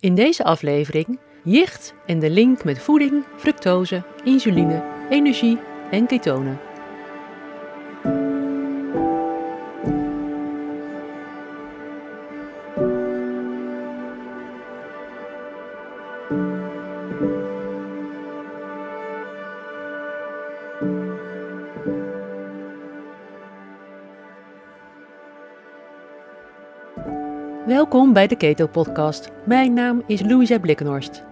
In deze aflevering jicht en de link met voeding, fructose, insuline, energie en ketonen. Welkom bij de Keto Podcast. Mijn naam is Louisa Blikkenhorst.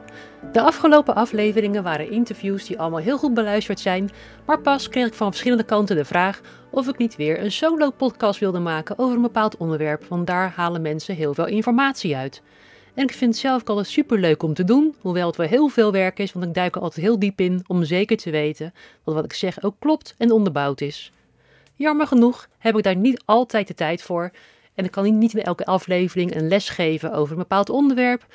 De afgelopen afleveringen waren interviews die allemaal heel goed beluisterd zijn, maar pas kreeg ik van verschillende kanten de vraag of ik niet weer een solo podcast wilde maken over een bepaald onderwerp, want daar halen mensen heel veel informatie uit. En ik vind het zelf ook altijd super leuk om te doen, hoewel het wel heel veel werk is, want ik duik er altijd heel diep in om zeker te weten dat wat ik zeg ook klopt en onderbouwd is. Jammer genoeg heb ik daar niet altijd de tijd voor en ik kan niet in elke aflevering een les geven over een bepaald onderwerp.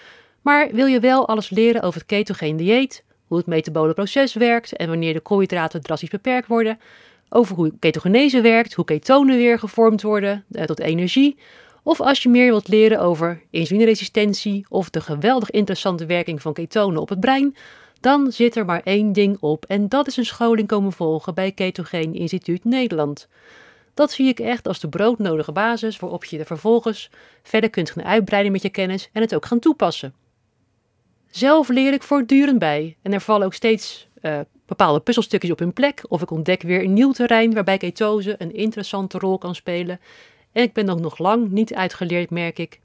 Maar wil je wel alles leren over het ketogeen dieet, hoe het metabole proces werkt en wanneer de koolhydraten drastisch beperkt worden, over hoe ketogenese werkt, hoe ketonen weer gevormd worden eh, tot energie, of als je meer wilt leren over insulineresistentie of de geweldig interessante werking van ketonen op het brein, dan zit er maar één ding op en dat is een scholing komen volgen bij Ketogeen Instituut Nederland. Dat zie ik echt als de broodnodige basis waarop je er vervolgens verder kunt gaan uitbreiden met je kennis en het ook gaan toepassen. Zelf leer ik voortdurend bij en er vallen ook steeds uh, bepaalde puzzelstukjes op hun plek of ik ontdek weer een nieuw terrein waarbij ketose een interessante rol kan spelen. En ik ben nog lang niet uitgeleerd, merk ik.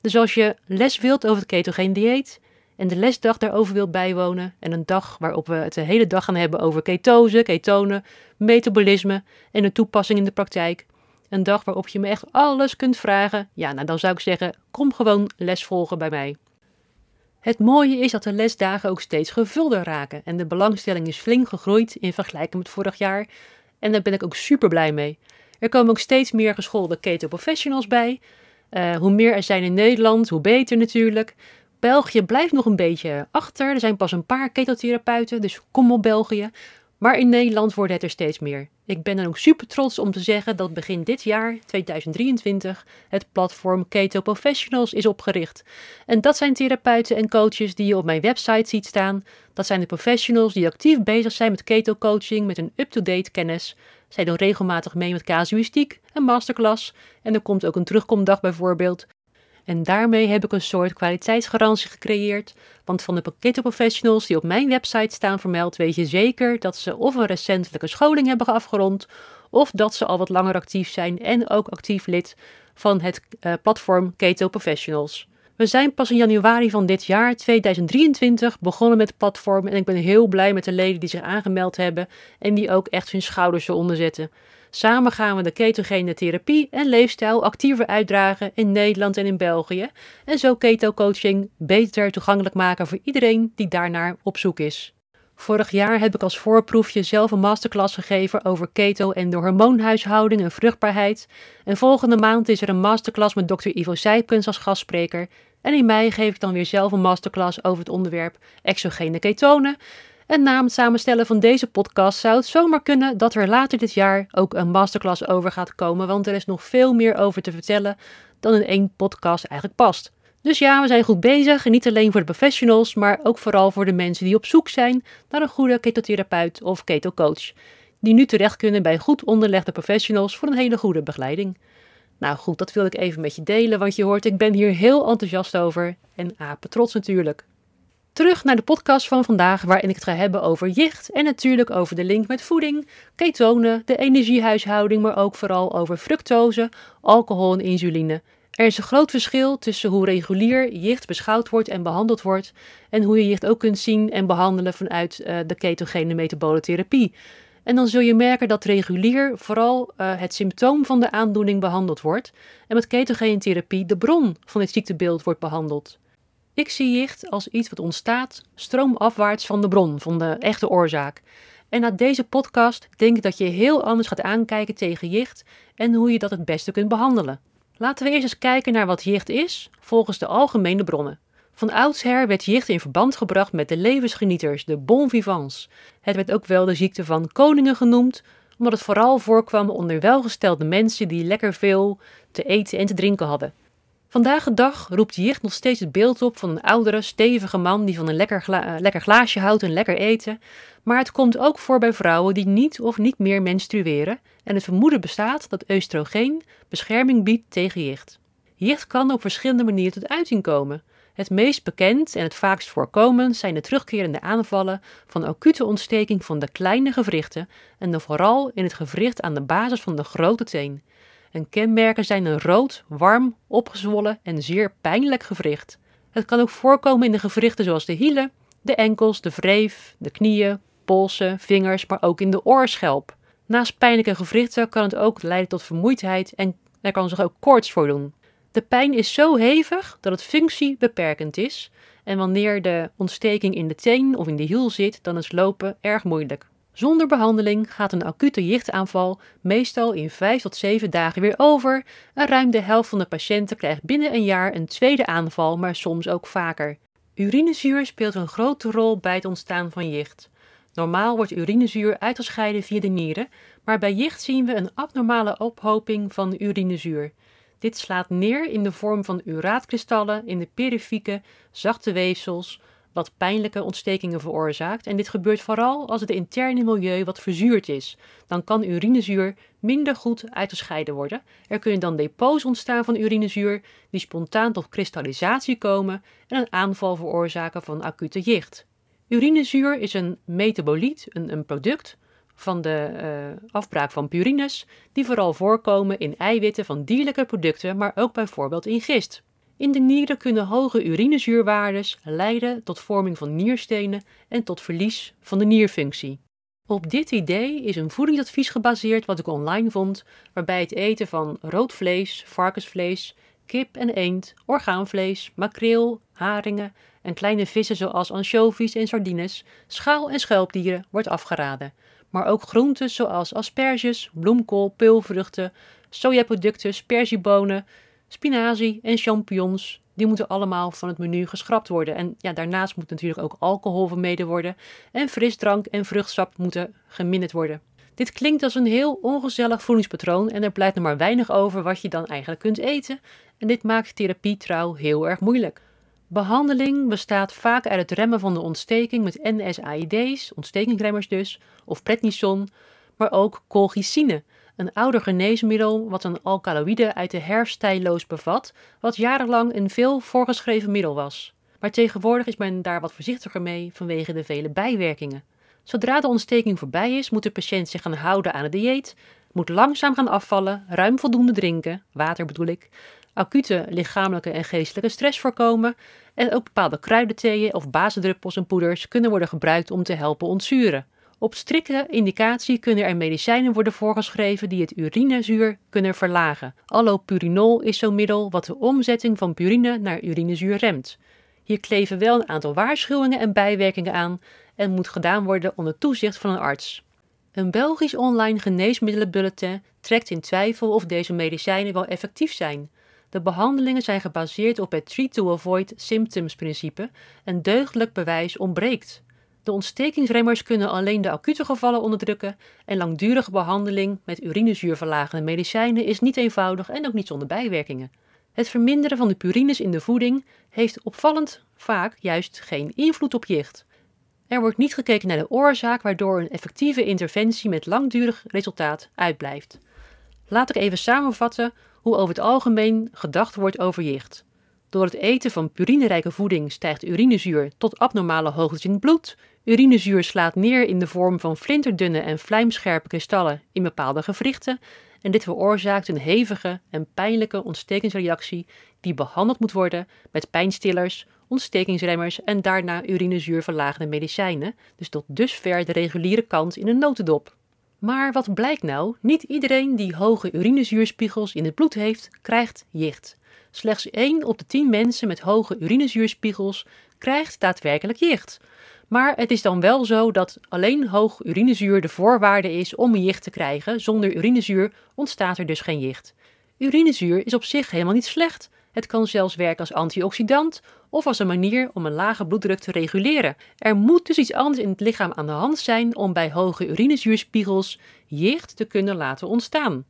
Dus als je les wilt over het ketogeen dieet, en de lesdag daarover wilt bijwonen en een dag waarop we het de hele dag gaan hebben over ketose, ketonen, metabolisme en de toepassing in de praktijk. Een dag waarop je me echt alles kunt vragen. Ja, nou dan zou ik zeggen, kom gewoon les volgen bij mij. Het mooie is dat de lesdagen ook steeds gevulder raken en de belangstelling is flink gegroeid in vergelijking met vorig jaar. En daar ben ik ook super blij mee. Er komen ook steeds meer geschoolde keto professionals bij. Uh, hoe meer er zijn in Nederland, hoe beter natuurlijk. België blijft nog een beetje achter. Er zijn pas een paar ketotherapeuten, dus kom op België. Maar in Nederland worden het er steeds meer. Ik ben dan ook super trots om te zeggen dat begin dit jaar, 2023, het platform Keto Professionals is opgericht. En dat zijn therapeuten en coaches die je op mijn website ziet staan. Dat zijn de professionals die actief bezig zijn met keto coaching met een up-to-date kennis. Zij doen regelmatig mee met casuïstiek, een masterclass en er komt ook een terugkomdag bijvoorbeeld. En daarmee heb ik een soort kwaliteitsgarantie gecreëerd. Want van de pakkettenprofessionals die op mijn website staan vermeld, weet je zeker dat ze of een recentelijke scholing hebben afgerond, of dat ze al wat langer actief zijn en ook actief lid van het uh, platform Keto Professionals. We zijn pas in januari van dit jaar, 2023, begonnen met het platform en ik ben heel blij met de leden die zich aangemeld hebben en die ook echt hun schouders eronder zetten. Samen gaan we de ketogene therapie en leefstijl actiever uitdragen in Nederland en in België. En zo keto-coaching beter toegankelijk maken voor iedereen die daarnaar op zoek is. Vorig jaar heb ik als voorproefje zelf een masterclass gegeven over keto en de hormoonhuishouding en vruchtbaarheid. En volgende maand is er een masterclass met Dr. Ivo Zijpkens als gastspreker. En in mei geef ik dan weer zelf een masterclass over het onderwerp exogene ketonen. En na het samenstellen van deze podcast zou het zomaar kunnen dat er later dit jaar ook een masterclass over gaat komen, want er is nog veel meer over te vertellen dan in één podcast eigenlijk past. Dus ja, we zijn goed bezig en niet alleen voor de professionals, maar ook vooral voor de mensen die op zoek zijn naar een goede ketotherapeut of ketocoach, die nu terecht kunnen bij goed onderlegde professionals voor een hele goede begeleiding. Nou goed, dat wil ik even met je delen, want je hoort, ik ben hier heel enthousiast over en apen trots natuurlijk. Terug naar de podcast van vandaag, waarin ik het ga hebben over jicht en natuurlijk over de link met voeding, ketonen, de energiehuishouding, maar ook vooral over fructose, alcohol en insuline. Er is een groot verschil tussen hoe regulier jicht beschouwd wordt en behandeld wordt en hoe je jicht ook kunt zien en behandelen vanuit uh, de ketogene metabole therapie. En dan zul je merken dat regulier vooral uh, het symptoom van de aandoening behandeld wordt en met ketogene therapie de bron van het ziektebeeld wordt behandeld. Ik zie jicht als iets wat ontstaat stroomafwaarts van de bron, van de echte oorzaak. En na deze podcast denk ik dat je heel anders gaat aankijken tegen jicht en hoe je dat het beste kunt behandelen. Laten we eerst eens kijken naar wat jicht is, volgens de algemene bronnen. Van oudsher werd jicht in verband gebracht met de levensgenieters, de bon vivants. Het werd ook wel de ziekte van koningen genoemd, omdat het vooral voorkwam onder welgestelde mensen die lekker veel te eten en te drinken hadden. Vandaag de dag roept jicht nog steeds het beeld op van een oudere, stevige man die van een lekker, gla lekker glaasje houdt en lekker eten. Maar het komt ook voor bij vrouwen die niet of niet meer menstrueren en het vermoeden bestaat dat oestrogeen bescherming biedt tegen jicht. Jicht kan op verschillende manieren tot uiting komen. Het meest bekend en het vaakst voorkomend zijn de terugkerende aanvallen van acute ontsteking van de kleine gewrichten en dan vooral in het gewricht aan de basis van de grote teen. En kenmerken zijn een rood, warm, opgezwollen en zeer pijnlijk gewricht. Het kan ook voorkomen in de gewrichten zoals de hielen, de enkels, de wreef, de knieën, polsen, vingers, maar ook in de oorschelp. Naast pijnlijke gewrichten kan het ook leiden tot vermoeidheid en er kan zich ook koorts voordoen. De pijn is zo hevig dat het functiebeperkend is en wanneer de ontsteking in de teen of in de hiel zit, dan is lopen erg moeilijk. Zonder behandeling gaat een acute jichtaanval meestal in 5 tot 7 dagen weer over en ruim de helft van de patiënten krijgt binnen een jaar een tweede aanval, maar soms ook vaker. Urinezuur speelt een grote rol bij het ontstaan van jicht. Normaal wordt urinezuur uitgescheiden via de nieren, maar bij jicht zien we een abnormale ophoping van urinezuur. Dit slaat neer in de vorm van uraatkristallen in de perifieke, zachte weefsels, wat pijnlijke ontstekingen veroorzaakt. En dit gebeurt vooral als het interne milieu wat verzuurd is. Dan kan urinezuur minder goed uitgescheiden worden. Er kunnen dan depots ontstaan van urinezuur die spontaan tot kristallisatie komen en een aanval veroorzaken van acute jicht. Urinezuur is een metaboliet, een, een product van de uh, afbraak van purines, die vooral voorkomen in eiwitten van dierlijke producten, maar ook bijvoorbeeld in gist. In de nieren kunnen hoge urinezuurwaardes leiden tot vorming van nierstenen en tot verlies van de nierfunctie. Op dit idee is een voedingsadvies gebaseerd wat ik online vond, waarbij het eten van rood vlees, varkensvlees, kip en eend, orgaanvlees, makreel, haringen en kleine vissen zoals anchovies en sardines, schaal- en schelpdieren wordt afgeraden, maar ook groenten zoals asperges, bloemkool, peulvruchten, sojaproducten, sperziebonen, spinazie en champignons. Die moeten allemaal van het menu geschrapt worden. En ja, daarnaast moet natuurlijk ook alcohol vermeden worden. En frisdrank en vruchtsap moeten geminderd worden. Dit klinkt als een heel ongezellig voedingspatroon en er blijft nog maar weinig over wat je dan eigenlijk kunt eten. En dit maakt therapie trouw heel erg moeilijk. Behandeling bestaat vaak uit het remmen van de ontsteking met NSAID's, ontstekingsremmers dus, of prednison, maar ook colchicine, een ouder geneesmiddel wat een alkaloïde uit de herfstijloos bevat, wat jarenlang een veel voorgeschreven middel was. Maar tegenwoordig is men daar wat voorzichtiger mee vanwege de vele bijwerkingen. Zodra de ontsteking voorbij is, moet de patiënt zich gaan houden aan het dieet, moet langzaam gaan afvallen, ruim voldoende drinken, water bedoel ik, acute lichamelijke en geestelijke stress voorkomen en ook bepaalde kruidentheeën of bazendruppels en poeders kunnen worden gebruikt om te helpen ontzuren. Op strikte indicatie kunnen er medicijnen worden voorgeschreven die het urinezuur kunnen verlagen. Allopurinol is zo'n middel wat de omzetting van purine naar urinezuur remt. Hier kleven wel een aantal waarschuwingen en bijwerkingen aan en moet gedaan worden onder toezicht van een arts. Een Belgisch online geneesmiddelenbulletin trekt in twijfel of deze medicijnen wel effectief zijn. De behandelingen zijn gebaseerd op het treat to avoid symptoms principe en deugdelijk bewijs ontbreekt. De ontstekingsremmers kunnen alleen de acute gevallen onderdrukken en langdurige behandeling met urinezuurverlagende medicijnen is niet eenvoudig en ook niet zonder bijwerkingen. Het verminderen van de purines in de voeding heeft opvallend vaak juist geen invloed op jicht. Er wordt niet gekeken naar de oorzaak waardoor een effectieve interventie met langdurig resultaat uitblijft. Laat ik even samenvatten hoe over het algemeen gedacht wordt over jicht. Door het eten van purinerijke voeding stijgt urinezuur tot abnormale hoogtes in het bloed. Urinezuur slaat neer in de vorm van flinterdunne en vlijmscherpe kristallen in bepaalde gewrichten en dit veroorzaakt een hevige en pijnlijke ontstekingsreactie die behandeld moet worden met pijnstillers, ontstekingsremmers en daarna urinezuurverlagende medicijnen, dus tot dusver de reguliere kant in een notendop. Maar wat blijkt nou? Niet iedereen die hoge urinezuurspiegels in het bloed heeft, krijgt jicht. Slechts 1 op de 10 mensen met hoge urinezuurspiegels krijgt daadwerkelijk jicht. Maar het is dan wel zo dat alleen hoog urinezuur de voorwaarde is om jicht te krijgen. Zonder urinezuur ontstaat er dus geen jicht. Urinezuur is op zich helemaal niet slecht. Het kan zelfs werken als antioxidant of als een manier om een lage bloeddruk te reguleren. Er moet dus iets anders in het lichaam aan de hand zijn om bij hoge urinezuurspiegels jicht te kunnen laten ontstaan.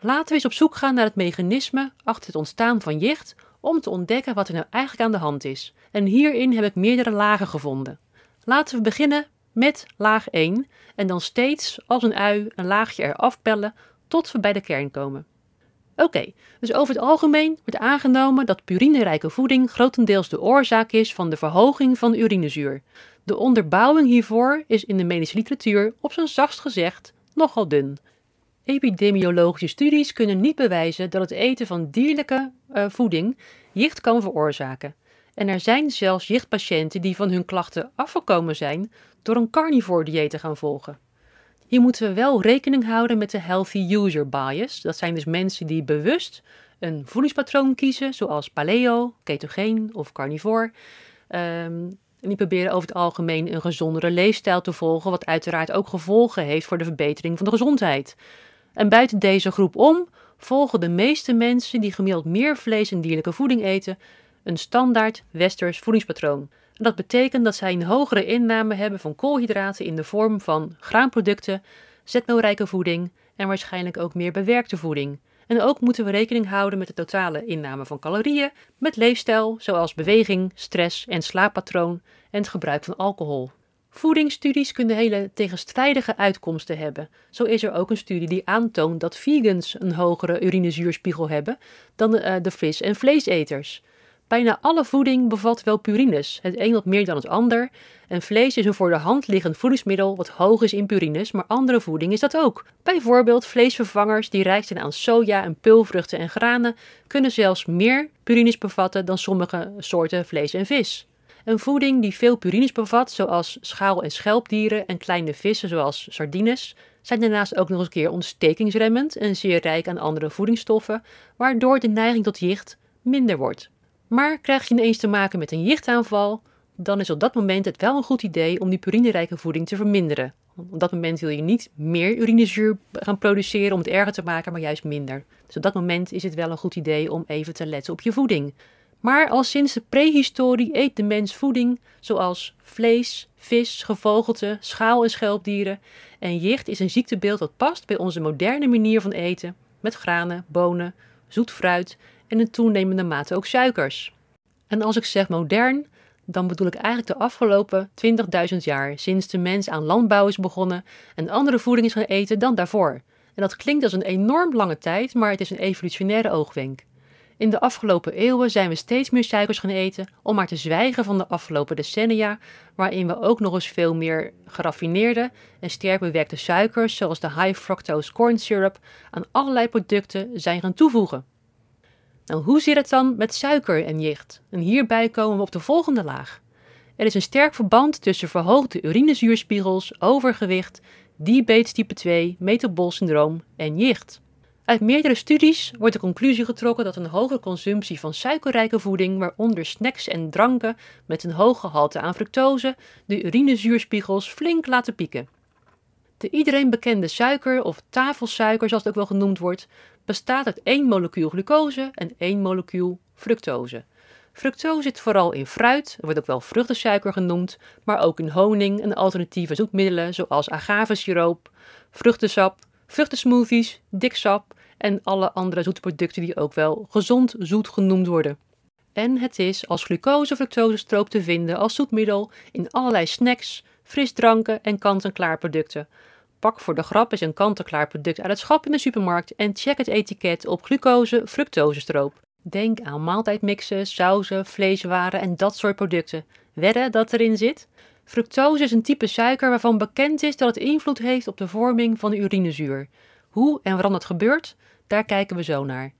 Laten we eens op zoek gaan naar het mechanisme achter het ontstaan van jicht om te ontdekken wat er nou eigenlijk aan de hand is. En hierin heb ik meerdere lagen gevonden. Laten we beginnen met laag 1 en dan steeds als een ui een laagje eraf pellen tot we bij de kern komen. Oké, dus over het algemeen wordt aangenomen dat purinerijke voeding grotendeels de oorzaak is van de verhoging van urinezuur. De onderbouwing hiervoor is in de medische literatuur op zijn zachtst gezegd nogal dun. Epidemiologische studies kunnen niet bewijzen dat het eten van dierlijke uh, voeding jicht kan veroorzaken. En er zijn zelfs jichtpatiënten die van hun klachten afgekomen zijn door een carnivore dieet te gaan volgen. Hier moeten we wel rekening houden met de healthy user bias. Dat zijn dus mensen die bewust een voedingspatroon kiezen, zoals paleo, ketogeen of carnivore. Um, en die proberen over het algemeen een gezondere leefstijl te volgen, wat uiteraard ook gevolgen heeft voor de verbetering van de gezondheid. En buiten deze groep om volgen de meeste mensen die gemiddeld meer vlees en dierlijke voeding eten, een standaard westers voedingspatroon. Dat betekent dat zij een hogere inname hebben van koolhydraten in de vorm van graanproducten, zetmeelrijke voeding en waarschijnlijk ook meer bewerkte voeding. En ook moeten we rekening houden met de totale inname van calorieën, met leefstijl zoals beweging, stress en slaappatroon en het gebruik van alcohol. Voedingsstudies kunnen hele tegenstrijdige uitkomsten hebben. Zo is er ook een studie die aantoont dat vegans een hogere urinezuurspiegel hebben dan de, uh, de vis- en vleeseters. Bijna alle voeding bevat wel purines, het een wat meer dan het ander. En vlees is een voor de hand liggend voedingsmiddel wat hoog is in purines, maar andere voeding is dat ook. Bijvoorbeeld vleesvervangers die rijk zijn aan soja en pulvruchten en granen kunnen zelfs meer purines bevatten dan sommige soorten vlees en vis. Een voeding die veel purines bevat, zoals schaal- en schelpdieren en kleine vissen zoals sardines, zijn daarnaast ook nog eens een keer ontstekingsremmend en zeer rijk aan andere voedingsstoffen, waardoor de neiging tot jicht minder wordt. Maar krijg je ineens te maken met een jichtaanval, dan is op dat moment het wel een goed idee om die purinerijke voeding te verminderen. Op dat moment wil je niet meer urinezuur gaan produceren om het erger te maken, maar juist minder. Dus op dat moment is het wel een goed idee om even te letten op je voeding. Maar al sinds de prehistorie eet de mens voeding zoals vlees, vis, gevogelte, schaal- en schelpdieren. En jicht is een ziektebeeld dat past bij onze moderne manier van eten, met granen, bonen, zoet fruit en in toenemende mate ook suikers. En als ik zeg modern, dan bedoel ik eigenlijk de afgelopen 20.000 jaar, sinds de mens aan landbouw is begonnen en andere voeding is gaan eten dan daarvoor. En dat klinkt als een enorm lange tijd, maar het is een evolutionaire oogwenk. In de afgelopen eeuwen zijn we steeds meer suikers gaan eten, om maar te zwijgen van de afgelopen decennia, waarin we ook nog eens veel meer geraffineerde en sterk bewerkte suikers, zoals de high fructose corn syrup, aan allerlei producten zijn gaan toevoegen. Nou, hoe zit het dan met suiker en jicht? En hierbij komen we op de volgende laag. Er is een sterk verband tussen verhoogde urinezuurspiegels, overgewicht, diabetes type 2, metabool syndroom en jicht. Uit meerdere studies wordt de conclusie getrokken dat een hoge consumptie van suikerrijke voeding, waaronder snacks en dranken met een hoog gehalte aan fructose, de urinezuurspiegels flink laten pieken. De iedereen bekende suiker, of tafelsuiker zoals het ook wel genoemd wordt, bestaat uit één molecuul glucose en één molecuul fructose. Fructose zit vooral in fruit, wordt ook wel vruchtensuiker genoemd, maar ook in honing en alternatieve zoetmiddelen zoals agavesiroop, vruchtensap, vruchtensmoothies, diksap en alle andere zoete producten die ook wel gezond zoet genoemd worden. En het is als glucose-fructose-stroop te vinden als zoetmiddel in allerlei snacks, frisdranken en kant-en-klaar producten, Pak voor de grap eens een kant-en-klaar product uit het schap in de supermarkt en check het etiket op glucose fructosestroop. Denk aan maaltijdmixen, sauzen, vleeswaren en dat soort producten. Wedden dat erin zit? Fructose is een type suiker waarvan bekend is dat het invloed heeft op de vorming van de urinezuur. Hoe en waarom dat gebeurt, daar kijken we zo naar.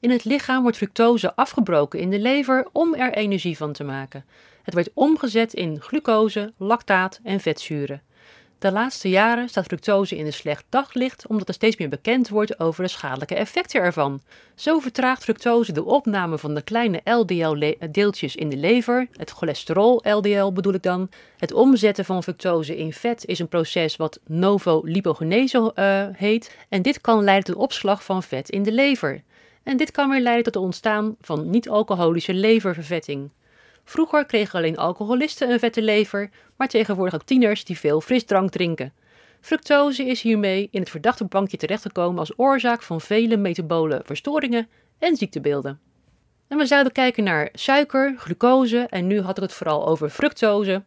In het lichaam wordt fructose afgebroken in de lever om er energie van te maken. Het wordt omgezet in glucose, lactaat en vetzuren. De laatste jaren staat fructose in een slecht daglicht omdat er steeds meer bekend wordt over de schadelijke effecten ervan. Zo vertraagt fructose de opname van de kleine LDL-deeltjes in de lever, het cholesterol-LDL bedoel ik dan. Het omzetten van fructose in vet is een proces wat novolipogenese uh, heet en dit kan leiden tot opslag van vet in de lever. En dit kan weer leiden tot het ontstaan van niet-alcoholische leververvetting. Vroeger kregen alleen alcoholisten een vette lever, maar tegenwoordig ook tieners die veel frisdrank drinken. Fructose is hiermee in het verdachte bankje terechtgekomen als oorzaak van vele metabole verstoringen en ziektebeelden. En we zouden kijken naar suiker, glucose en nu had ik het vooral over fructose.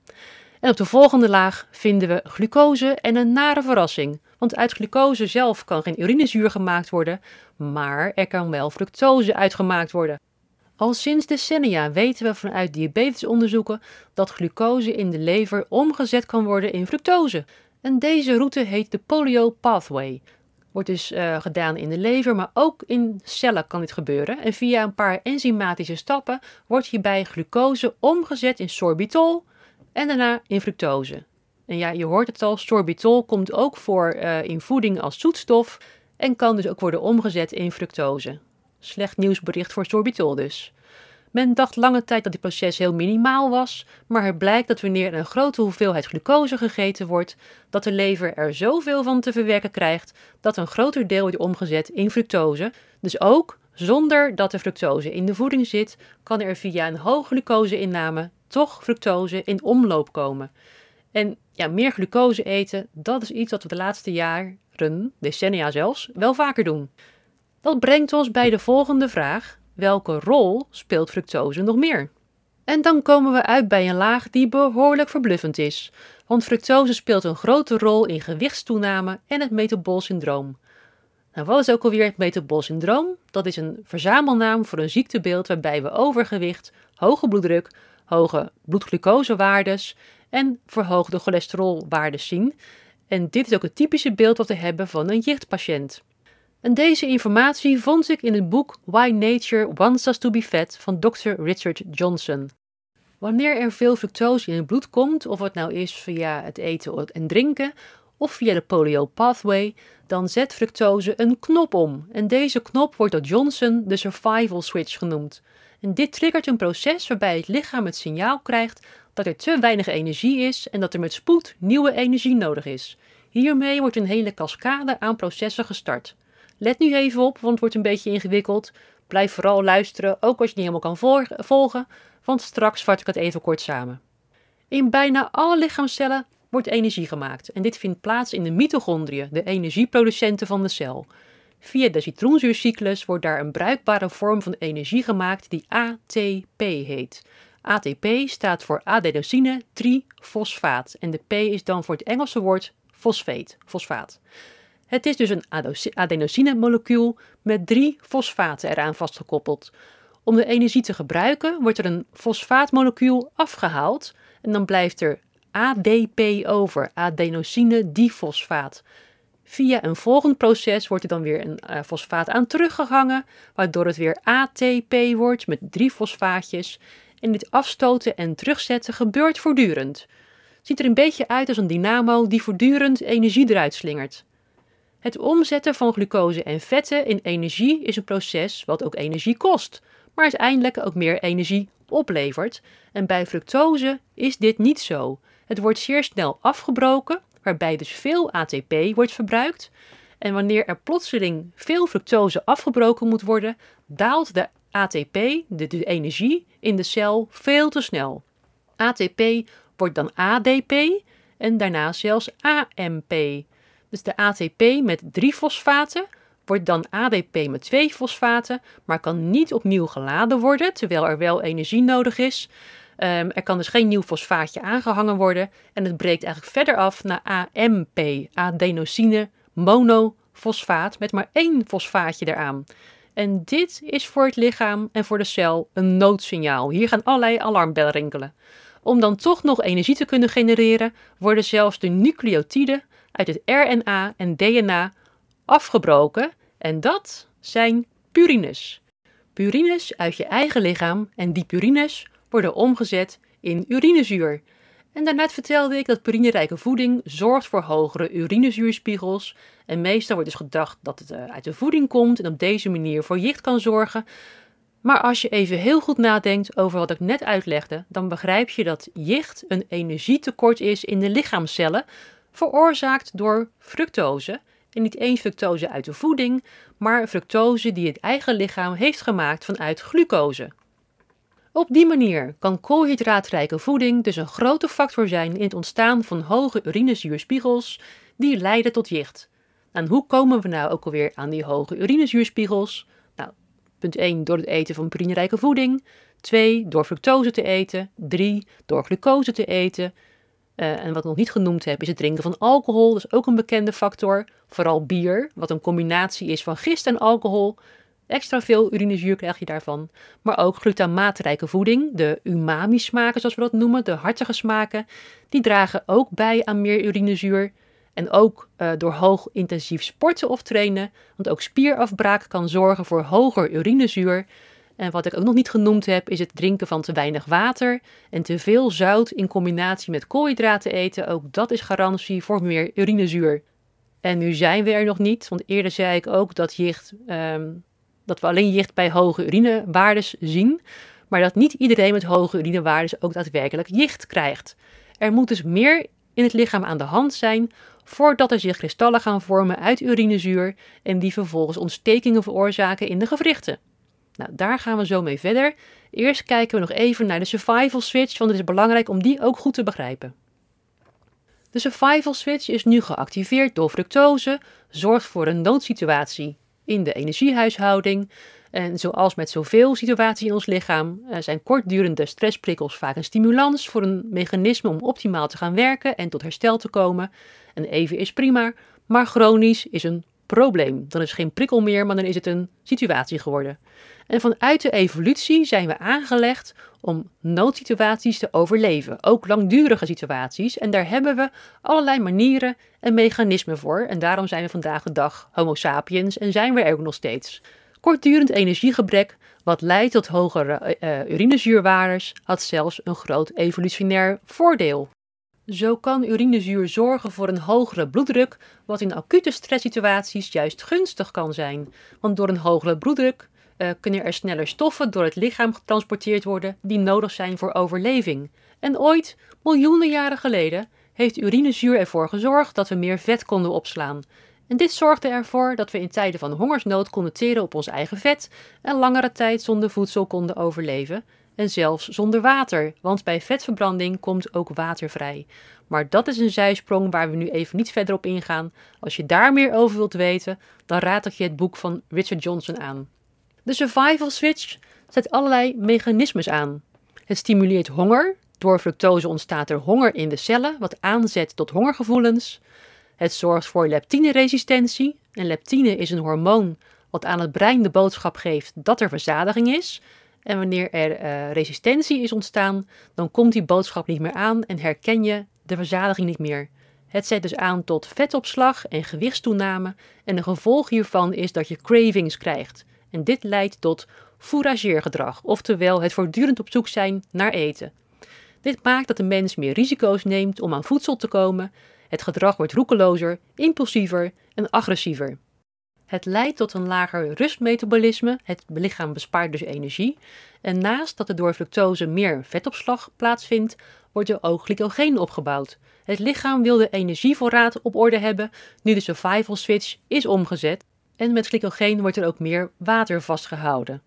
En op de volgende laag vinden we glucose en een nare verrassing. Want uit glucose zelf kan geen urinezuur gemaakt worden, maar er kan wel fructose uitgemaakt worden. Al sinds decennia weten we vanuit diabetesonderzoeken dat glucose in de lever omgezet kan worden in fructose. En deze route heet de polio pathway. Wordt dus uh, gedaan in de lever, maar ook in cellen kan dit gebeuren. En via een paar enzymatische stappen wordt hierbij glucose omgezet in sorbitol en daarna in fructose. En ja, je hoort het al, sorbitol komt ook voor uh, in voeding als zoetstof en kan dus ook worden omgezet in fructose. Slecht nieuwsbericht voor sorbitol dus. Men dacht lange tijd dat dit proces heel minimaal was, maar het blijkt dat wanneer er een grote hoeveelheid glucose gegeten wordt, dat de lever er zoveel van te verwerken krijgt dat een groter deel wordt omgezet in fructose. Dus ook zonder dat er fructose in de voeding zit, kan er via een hoge glucoseinname toch fructose in omloop komen. En ja, meer glucose eten, dat is iets wat we de laatste jaren, decennia zelfs, wel vaker doen. Dat brengt ons bij de volgende vraag: welke rol speelt fructose nog meer? En dan komen we uit bij een laag die behoorlijk verbluffend is, want fructose speelt een grote rol in gewichtstoename en het metabool syndroom. Nou, wat is ook alweer het metabool syndroom? Dat is een verzamelnaam voor een ziektebeeld waarbij we overgewicht, hoge bloeddruk, hoge bloedglucosewaardes en verhoogde cholesterolwaardes zien. En dit is ook het typische beeld wat we hebben van een jichtpatiënt. En deze informatie vond ik in het boek Why Nature Wants Us to Be Fat van Dr. Richard Johnson. Wanneer er veel fructose in het bloed komt, of het nou is via het eten en drinken of via de polio pathway, dan zet fructose een knop om. En deze knop wordt door Johnson de survival switch genoemd. En dit triggert een proces waarbij het lichaam het signaal krijgt dat er te weinig energie is en dat er met spoed nieuwe energie nodig is. Hiermee wordt een hele cascade aan processen gestart. Let nu even op, want het wordt een beetje ingewikkeld. Blijf vooral luisteren, ook als je niet helemaal kan volgen, want straks vat ik het even kort samen. In bijna alle lichaamcellen wordt energie gemaakt en dit vindt plaats in de mitochondriën, de energieproducenten van de cel. Via de citroenzuurcyclus wordt daar een bruikbare vorm van energie gemaakt die ATP heet. ATP staat voor adenosine trifosfaat en de P is dan voor het Engelse woord fosfeet, fosfaat. Het is dus een adenosine-molecuul met drie fosfaten eraan vastgekoppeld. Om de energie te gebruiken wordt er een fosfaatmolecuul afgehaald en dan blijft er ADP over, adenosine difosfaat. Via een volgend proces wordt er dan weer een uh, fosfaat aan teruggehangen, waardoor het weer ATP wordt met drie fosfaatjes. En dit afstoten en terugzetten gebeurt voortdurend. Ziet er een beetje uit als een dynamo die voortdurend energie eruit slingert. Het omzetten van glucose en vetten in energie is een proces wat ook energie kost, maar uiteindelijk ook meer energie oplevert. En bij fructose is dit niet zo. Het wordt zeer snel afgebroken, waarbij dus veel ATP wordt verbruikt. En wanneer er plotseling veel fructose afgebroken moet worden, daalt de ATP, de, energie, in de cel veel te snel. ATP wordt dan ADP en daarna zelfs AMP. Dus de ATP met drie fosfaten wordt dan ADP met twee fosfaten, maar kan niet opnieuw geladen worden, terwijl er wel energie nodig is. Um, er kan dus geen nieuw fosfaatje aangehangen worden en het breekt eigenlijk verder af naar AMP, adenosine monofosfaat, met maar één fosfaatje eraan. En dit is voor het lichaam en voor de cel een noodsignaal. Hier gaan allerlei alarmbellen rinkelen. Om dan toch nog energie te kunnen genereren, worden zelfs de nucleotiden uit het RNA en DNA afgebroken en dat zijn purines. Purines uit je eigen lichaam en die purines worden omgezet in urinezuur. En daarnet vertelde ik dat purinerijke voeding zorgt voor hogere urinezuurspiegels. En meestal wordt dus gedacht dat het eh, uit de voeding komt en op deze manier voor jicht kan zorgen. Maar als je even heel goed nadenkt over wat ik net uitlegde, dan begrijp je dat jicht een energietekort is in de lichaamcellen, veroorzaakt door fructose. En niet eens fructose uit de voeding, maar fructose die het eigen lichaam heeft gemaakt vanuit glucose. Op die manier kan koolhydraatrijke voeding dus een grote factor zijn in het ontstaan van hoge urinezuurspiegels die leiden tot jicht. En hoe komen we nou ook alweer aan die hoge urinezuurspiegels? Nou, Punt 1 door het eten van purinerijke voeding. 2 door fructose te eten. 3 door glucose te eten. Uh, en wat ik nog niet genoemd heb, is het drinken van alcohol. Dat is ook een bekende factor. Vooral bier, wat een combinatie is van gist en alcohol. Extra veel urinezuur krijg je daarvan. Maar ook glutamaatrijke voeding, de umami-smaken zoals we dat noemen, de hartige smaken, die dragen ook bij aan meer urinezuur. En ook uh, door hoog intensief sporten of trainen, want ook spierafbraak kan zorgen voor hoger urinezuur. En wat ik ook nog niet genoemd heb, is het drinken van te weinig water en te veel zout in combinatie met koolhydraten eten. Ook dat is garantie voor meer urinezuur. En nu zijn we er nog niet, want eerder zei ik ook dat, jicht, um, dat we alleen jicht bij hoge urinewaardes zien, maar dat niet iedereen met hoge urinewaardes ook daadwerkelijk jicht krijgt. Er moet dus meer in het lichaam aan de hand zijn voordat er zich kristallen gaan vormen uit urinezuur en die vervolgens ontstekingen veroorzaken in de gewrichten. Nou, daar gaan we zo mee verder. Eerst kijken we nog even naar de survival switch, want het is belangrijk om die ook goed te begrijpen. De survival switch is nu geactiveerd door fructose, zorgt voor een noodsituatie in de energiehuishouding. En zoals met zoveel situaties in ons lichaam eh, zijn kortdurende stressprikkels vaak een stimulans voor een mechanisme om optimaal te gaan werken en tot herstel te komen. En even is prima, maar chronisch is een probleem. Dan is het geen prikkel meer, maar dan is het een situatie geworden. En vanuit de evolutie zijn we aangelegd om noodsituaties te overleven, ook langdurige situaties. En daar hebben we allerlei manieren en mechanismen voor. En daarom zijn we vandaag de dag Homo sapiens en zijn we er ook nog steeds. Kortdurend energiegebrek, wat leidt tot hogere uh, urinezuurwaardes, had zelfs een groot evolutionair voordeel. Zo kan urinezuur zorgen voor een hogere bloeddruk, wat in acute stresssituaties juist gunstig kan zijn. Want door een hogere bloeddruk uh, kunnen er sneller stoffen door het lichaam getransporteerd worden die nodig zijn voor overleving. En ooit, miljoenen jaren geleden, heeft urinezuur ervoor gezorgd dat we meer vet konden opslaan. En dit zorgde ervoor dat we in tijden van hongersnood konden teren op ons eigen vet en langere tijd zonder voedsel konden overleven en zelfs zonder water, want bij vetverbranding komt ook water vrij. Maar dat is een zijsprong waar we nu even niet verder op ingaan. Als je daar meer over wilt weten, dan raad ik je het boek van Richard Johnson aan. De survival switch zet allerlei mechanismes aan. Het stimuleert honger. Door fructose ontstaat er honger in de cellen, wat aanzet tot hongergevoelens. Het zorgt voor leptineresistentie. En leptine is een hormoon wat aan het brein de boodschap geeft dat er verzadiging is. En wanneer er uh, resistentie is ontstaan, dan komt die boodschap niet meer aan en herken je de verzadiging niet meer. Het zet dus aan tot vetopslag en gewichtstoename en een gevolg hiervan is dat je cravings krijgt. En dit leidt tot fourageergedrag, oftewel het voortdurend op zoek zijn naar eten. Dit maakt dat de mens meer risico's neemt om aan voedsel te komen. Het gedrag wordt roekelozer, impulsiever en agressiever. Het leidt tot een lager rustmetabolisme. Het lichaam bespaart dus energie. En naast dat er door fructose meer vetopslag plaatsvindt, wordt er ook glycogeen opgebouwd. Het lichaam wil de energievoorraad op orde hebben nu de survival switch is omgezet. En met glycogeen wordt er ook meer water vastgehouden.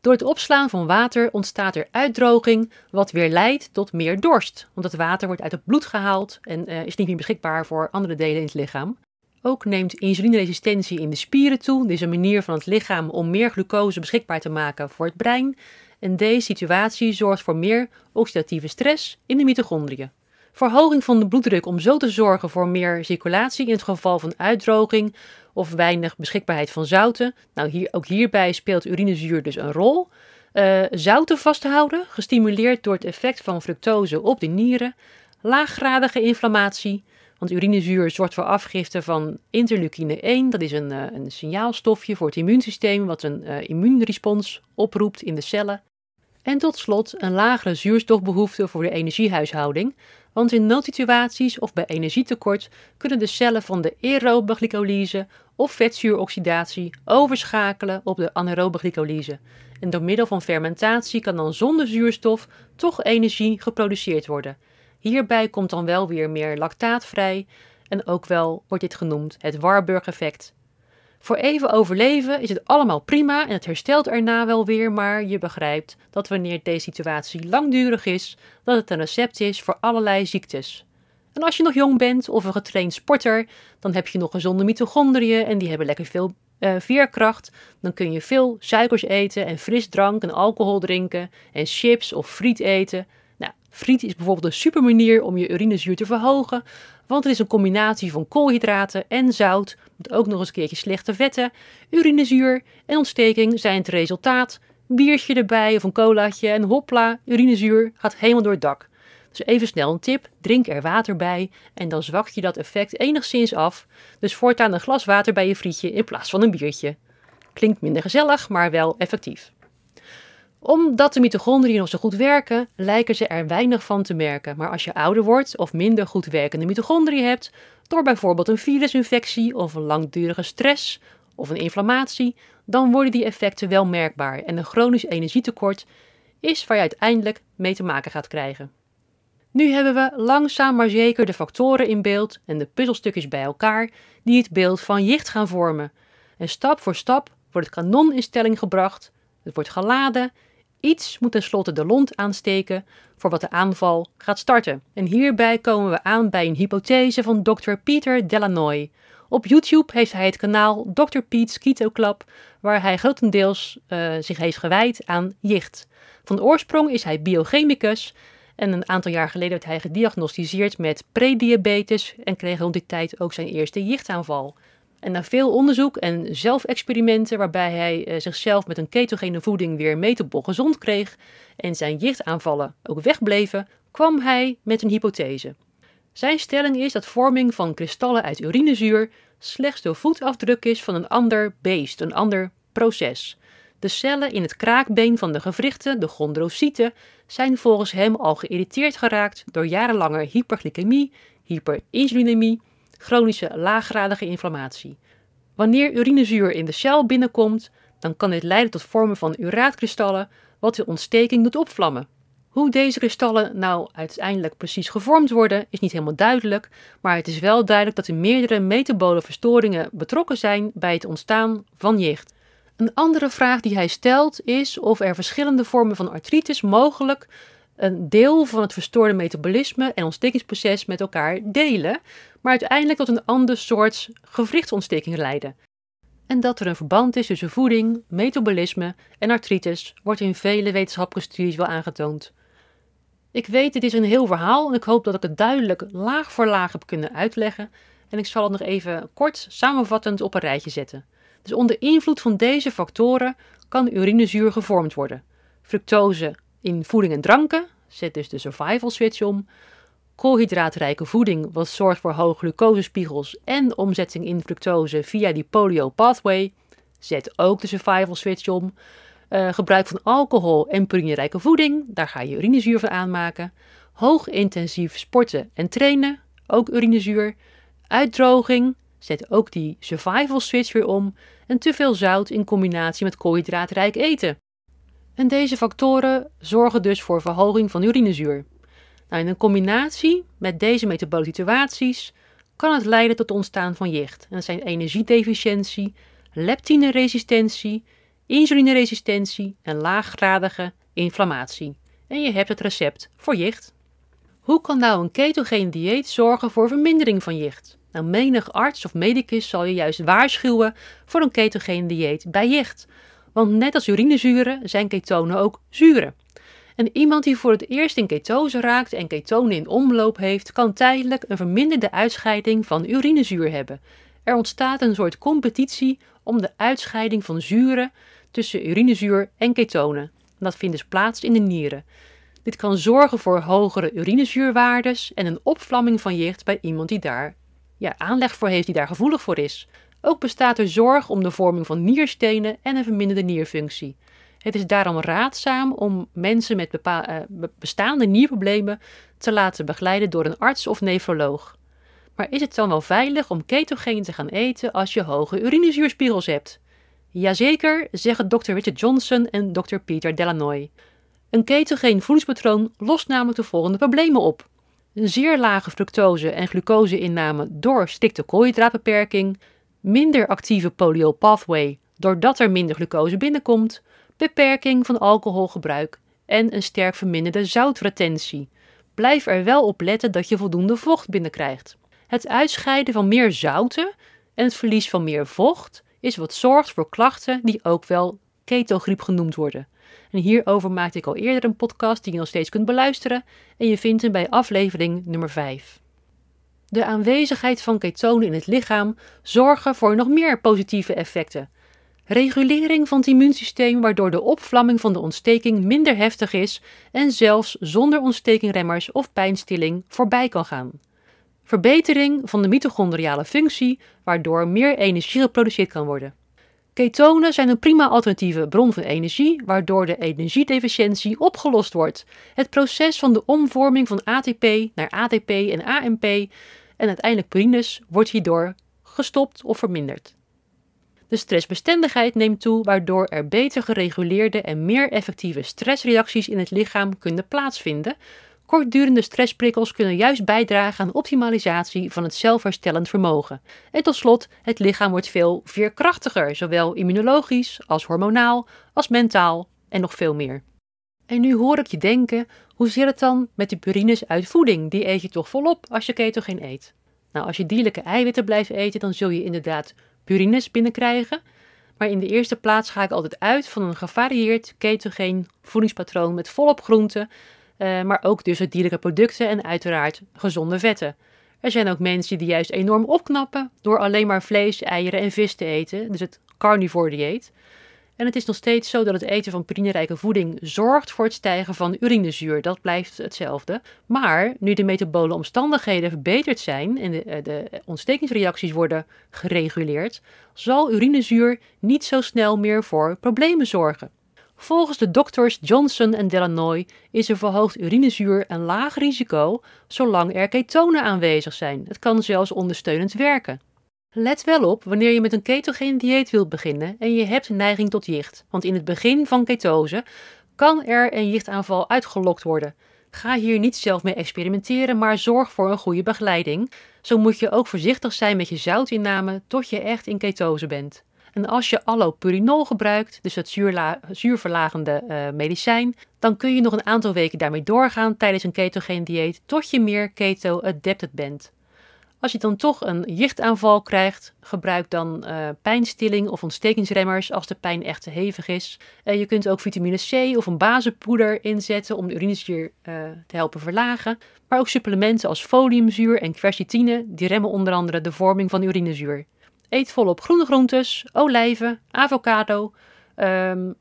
Door het opslaan van water ontstaat er uitdroging, wat weer leidt tot meer dorst. Het water wordt uit het bloed gehaald en uh, is niet meer beschikbaar voor andere delen in het lichaam. Ook neemt insulineresistentie in de spieren toe. Dit is een manier van het lichaam om meer glucose beschikbaar te maken voor het brein. En deze situatie zorgt voor meer oxidatieve stress in de mitochondriën. Verhoging van de bloeddruk om zo te zorgen voor meer circulatie in het geval van uitdroging of weinig beschikbaarheid van zouten. Nou, hier, ook hierbij speelt urinezuur dus een rol. Uh, zouten vasthouden, gestimuleerd door het effect van fructose op de nieren. Laaggradige inflammatie, want urinezuur zorgt voor afgifte van interleukine 1. Dat is een, uh, een signaalstofje voor het immuunsysteem wat een uh, immuunrespons oproept in de cellen. En tot slot een lagere zuurstofbehoefte voor de energiehuishouding. Want in noodsituaties of bij energietekort kunnen de cellen van de aerobe glycolyse of vetzuuroxidatie overschakelen op de anaerobe glycolyse. En door middel van fermentatie kan dan zonder zuurstof toch energie geproduceerd worden. Hierbij komt dan wel weer meer lactaat vrij en ook wel wordt dit genoemd het Warburg-effect. Voor even overleven is het allemaal prima en het herstelt erna wel weer, maar je begrijpt dat wanneer deze situatie langdurig is, dat het een recept is voor allerlei ziektes. En als je nog jong bent of een getraind sporter, dan heb je nog gezonde mitochondriën en die hebben lekker veel uh, veerkracht, dan kun je veel suikers eten en frisdrank en alcohol drinken en chips of friet eten. Friet is bijvoorbeeld een super manier om je urinezuur te verhogen, want het is een combinatie van koolhydraten en zout, met ook nog eens een keertje slechte vetten. Urinezuur en ontsteking zijn het resultaat. Biertje erbij of een colaatje en hopla, urinezuur gaat helemaal door het dak. Dus even snel een tip: drink er water bij en dan zwak je dat effect enigszins af. Dus voortaan een glas water bij je frietje in plaats van een biertje. Klinkt minder gezellig, maar wel effectief. Omdat de mitochondriën nog zo goed werken, lijken ze er weinig van te merken. Maar als je ouder wordt of minder goed werkende mitochondriën hebt, door bijvoorbeeld een virusinfectie of een langdurige stress of een inflammatie, dan worden die effecten wel merkbaar en een chronisch energietekort is waar je uiteindelijk mee te maken gaat krijgen. Nu hebben we langzaam maar zeker de factoren in beeld en de puzzelstukjes bij elkaar die het beeld van jicht gaan vormen. En stap voor stap wordt het kanon in stelling gebracht, het wordt geladen, iets moet tenslotte de lont aansteken voor wat de aanval gaat starten. En hierbij komen we aan bij een hypothese van Dr. Peter Delanoy. Op YouTube heeft hij het kanaal Dr. Pete's Keto Club, waar hij grotendeels uh, zich heeft gewijd aan jicht. Van oorsprong is hij biochemicus en een aantal jaar geleden werd hij gediagnosticeerd met prediabetes en kreeg rond die tijd ook zijn eerste jichtaanval. En na veel onderzoek en zelfexperimenten, waarbij hij eh, zichzelf met een ketogene voeding weer metabol gezond kreeg en zijn jichtaanvallen ook wegbleven, kwam hij met een hypothese. Zijn stelling is dat vorming van kristallen uit urinezuur slechts de voetafdruk is van een ander beest, een ander proces. De cellen in het kraakbeen van de gewrichten, de chondrocyten, zijn volgens hem al geïrriteerd geraakt door jarenlange hyperglycemie, hyperinsulinemie, chronische laaggradige inflammatie. Wanneer urinezuur in de cel binnenkomt, dan kan dit leiden tot vormen van uraatkristallen, wat de ontsteking doet opvlammen. Hoe deze kristallen nou uiteindelijk precies gevormd worden, is niet helemaal duidelijk, maar het is wel duidelijk dat er meerdere metabole verstoringen betrokken zijn bij het ontstaan van jicht. Een andere vraag die hij stelt is of er verschillende vormen van artritis mogelijk een deel van het verstoorde metabolisme en ontstekingsproces met elkaar delen, maar uiteindelijk tot een ander soort gewrichtsontsteking leiden. En dat er een verband is tussen voeding, metabolisme en artritis wordt in vele wetenschappelijke studies wel aangetoond. Ik weet, dit is een heel verhaal en ik hoop dat ik het duidelijk laag voor laag heb kunnen uitleggen en ik zal het nog even kort samenvattend op een rijtje zetten. Dus onder invloed van deze factoren kan urinezuur gevormd worden. Fructose in voeding en dranken zet dus de survival switch om. Koolhydraatrijke voeding, wat zorgt voor hoge glucosespiegels en omzetting in fructose via die polio pathway, zet ook de survival switch om. Uh, gebruik van alcohol en purinerijke voeding, daar ga je urinezuur van aanmaken. Hoog intensief sporten en trainen, ook urinezuur. Uitdroging, zet ook die survival switch weer om en te veel zout in combinatie met koolhydraatrijk eten. En deze factoren zorgen dus voor verhoging van urinezuur. Nou, in een combinatie met deze metabolische situaties kan het leiden tot het ontstaan van jicht. En dat zijn energiedeficiëntie, leptineresistentie, insulineresistentie en laaggradige inflammatie. En je hebt het recept voor jicht. Hoe kan nou een ketogene dieet zorgen voor vermindering van jicht? Nou, menig arts of medicus zal je juist waarschuwen voor een ketogene dieet bij jicht. Want net als urinezuren zijn ketonen ook zuren. En iemand die voor het eerst in ketose raakt en ketonen in omloop heeft, kan tijdelijk een verminderde uitscheiding van urinezuur hebben. Er ontstaat een soort competitie om de uitscheiding van zuren tussen urinezuur en ketonen. En dat vindt dus plaats in de nieren. Dit kan zorgen voor hogere urinezuurwaardes en een opvlamming van jicht bij iemand die daar ja, aanleg voor heeft, die daar gevoelig voor is. Ook bestaat er zorg om de vorming van nierstenen en een verminderde nierfunctie. Het is daarom raadzaam om mensen met uh, bestaande nierproblemen te laten begeleiden door een arts of nefroloog. Maar is het dan wel veilig om ketogeen te gaan eten als je hoge urinezuurspiegels hebt? Jazeker, zeggen Dr. Richard Johnson en Dr. Peter Delanoy. Een ketogeen voedingspatroon lost namelijk de volgende problemen op. Een zeer lage fructose- en glucoseinname door strikte koolhydraatbeperking, minder actieve polio pathway doordat er minder glucose binnenkomt, beperking van alcoholgebruik en een sterk verminderde zoutretentie. Blijf er wel op letten dat je voldoende vocht binnenkrijgt. Het uitscheiden van meer zouten en het verlies van meer vocht is wat zorgt voor klachten die ook wel ketogriep genoemd worden. En hierover maakte ik al eerder een podcast die je nog steeds kunt beluisteren en je vindt hem bij aflevering nummer 5. De aanwezigheid van ketonen in het lichaam zorgen voor nog meer positieve effecten. Regulering van het immuunsysteem waardoor de opvlamming van de ontsteking minder heftig is en zelfs zonder ontstekingremmers of pijnstilling voorbij kan gaan. Verbetering van de mitochondriale functie waardoor meer energie geproduceerd kan worden. Ketonen zijn een prima alternatieve bron van energie, waardoor de energiedeficiëntie opgelost wordt. Het proces van de omvorming van ATP naar ATP en AMP en uiteindelijk purines wordt hierdoor gestopt of verminderd. De stressbestendigheid neemt toe, waardoor er beter gereguleerde en meer effectieve stressreacties in het lichaam kunnen plaatsvinden. Kortdurende stressprikkels kunnen juist bijdragen aan optimalisatie van het zelfherstellend vermogen. En tot slot, het lichaam wordt veel veerkrachtiger, zowel immunologisch als hormonaal, als mentaal en nog veel meer. En nu hoor ik je denken, hoe zit het dan met de purines uit voeding? Die eet je toch volop als je ketogeen eet? Nou, als je dierlijke eiwitten blijft eten, dan zul je inderdaad purines binnenkrijgen. Maar in de eerste plaats ga ik altijd uit van een gevarieerd ketogeen voedingspatroon met volop groenten, eh, maar ook dus dierlijke producten en uiteraard gezonde vetten. Er zijn ook mensen die juist enorm opknappen door alleen maar vlees, eieren en vis te eten, dus het carnivore dieet. En het is nog steeds zo dat het eten van purinerijke voeding zorgt voor het stijgen van urinezuur. Dat blijft hetzelfde. Maar nu de metabole omstandigheden verbeterd zijn en de, eh, de ontstekingsreacties worden gereguleerd, zal urinezuur niet zo snel meer voor problemen zorgen. Volgens de dokters Johnson en Delanoy is een verhoogd urinezuur een laag risico zolang er ketonen aanwezig zijn. Het kan zelfs ondersteunend werken. Let wel op wanneer je met een ketogene dieet wilt beginnen en je hebt neiging tot jicht. Want in het begin van ketose kan er een jichtaanval uitgelokt worden. Ga hier niet zelf mee experimenteren, maar zorg voor een goede begeleiding. Zo moet je ook voorzichtig zijn met je zoutinname tot je echt in ketose bent. En als je allopurinol gebruikt, dus het zuurverlagende uh, medicijn, dan kun je nog een aantal weken daarmee doorgaan tijdens een ketogene dieet tot je meer keto-adapted bent. Als je dan toch een jichtaanval krijgt, gebruik dan uh, pijnstilling of ontstekingsremmers als de pijn echt te hevig is. Uh, je kunt ook vitamine C of een bazenpoeder inzetten om de urinezuur uh, te helpen verlagen. Maar ook supplementen als foliumzuur en quercitine, die remmen onder andere de vorming van urinezuur. Eet volop groene groentes, olijven, avocado, um,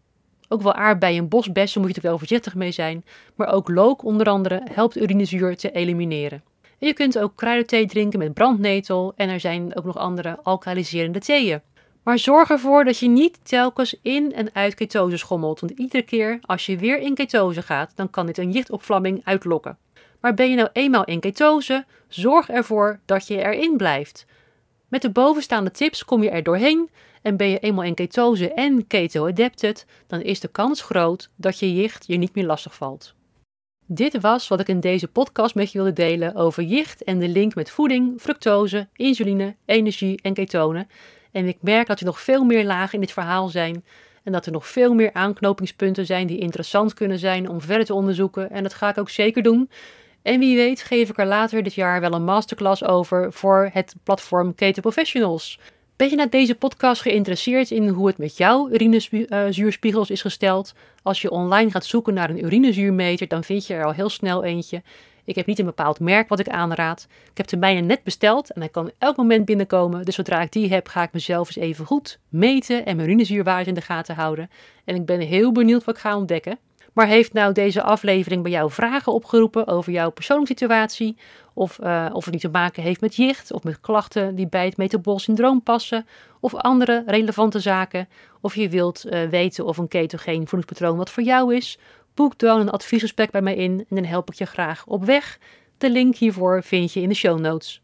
ook wel aardbeien en bosbessen moet je er wel voorzichtig mee zijn. Maar ook look onder andere helpt urinezuur te elimineren je kunt ook kruidenthee drinken met brandnetel en er zijn ook nog andere alkaliserende theeën. Maar zorg ervoor dat je niet telkens in en uit ketose schommelt, want iedere keer als je weer in ketose gaat, dan kan dit een jichtopvlamming uitlokken. Maar ben je nou eenmaal in ketose, zorg ervoor dat je erin blijft. Met de bovenstaande tips kom je er doorheen en ben je eenmaal in ketose en keto-adapted, dan is de kans groot dat je jicht je niet meer lastig valt. Dit was wat ik in deze podcast met je wilde delen over jicht en de link met voeding, fructose, insuline, energie en ketonen. En ik merk dat er nog veel meer lagen in dit verhaal zijn en dat er nog veel meer aanknopingspunten zijn die interessant kunnen zijn om verder te onderzoeken. En dat ga ik ook zeker doen. En wie weet geef ik er later dit jaar wel een masterclass over voor het platform Keto Professionals. Ben je na deze podcast geïnteresseerd in hoe het met jouw urinezuurspiegels is gesteld? Als je online gaat zoeken naar een urinezuurmeter, dan vind je er al heel snel eentje. Ik heb niet een bepaald merk wat ik aanraad. Ik heb de mijne net besteld en hij kan elk moment binnenkomen. Dus zodra ik die heb, ga ik mezelf eens even goed meten en mijn urinezuurwaarde in de gaten houden. En ik ben heel benieuwd wat ik ga ontdekken. Maar heeft nou deze aflevering bij jou vragen opgeroepen over jouw persoonlijke situatie? Of, uh, of het niet te maken heeft met jicht of met klachten die bij het metabol syndroom passen? Of andere relevante zaken? Of je wilt uh, weten of een ketogeen voedingspatroon wat voor jou is? Boek dan een adviesgesprek bij mij in en dan help ik je graag op weg. De link hiervoor vind je in de show notes.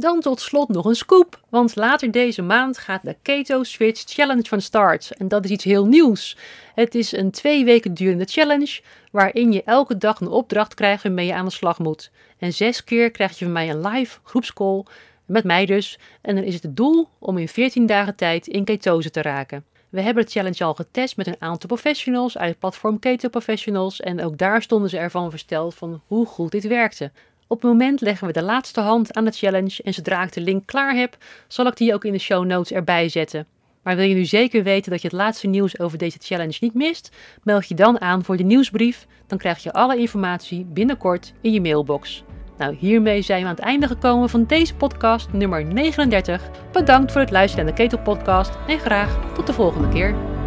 Dan tot slot nog een scoop, want later deze maand gaat de Keto Switch Challenge van start. En dat is iets heel nieuws. Het is een twee weken durende challenge waarin je elke dag een opdracht krijgt waarmee je aan de slag moet. En zes keer krijg je van mij een live groepscall, met mij dus. En dan is het het doel om in 14 dagen tijd in ketose te raken. We hebben de challenge al getest met een aantal professionals uit het platform Keto Professionals en ook daar stonden ze ervan versteld van hoe goed dit werkte. Op het moment leggen we de laatste hand aan de challenge en zodra ik de link klaar heb, zal ik die ook in de show notes erbij zetten. Maar wil je nu zeker weten dat je het laatste nieuws over deze challenge niet mist? Meld je dan aan voor de nieuwsbrief. Dan krijg je alle informatie binnenkort in je mailbox. Nou, hiermee zijn we aan het einde gekomen van deze podcast nummer 39. Bedankt voor het luisteren naar de Ketel Podcast en graag tot de volgende keer.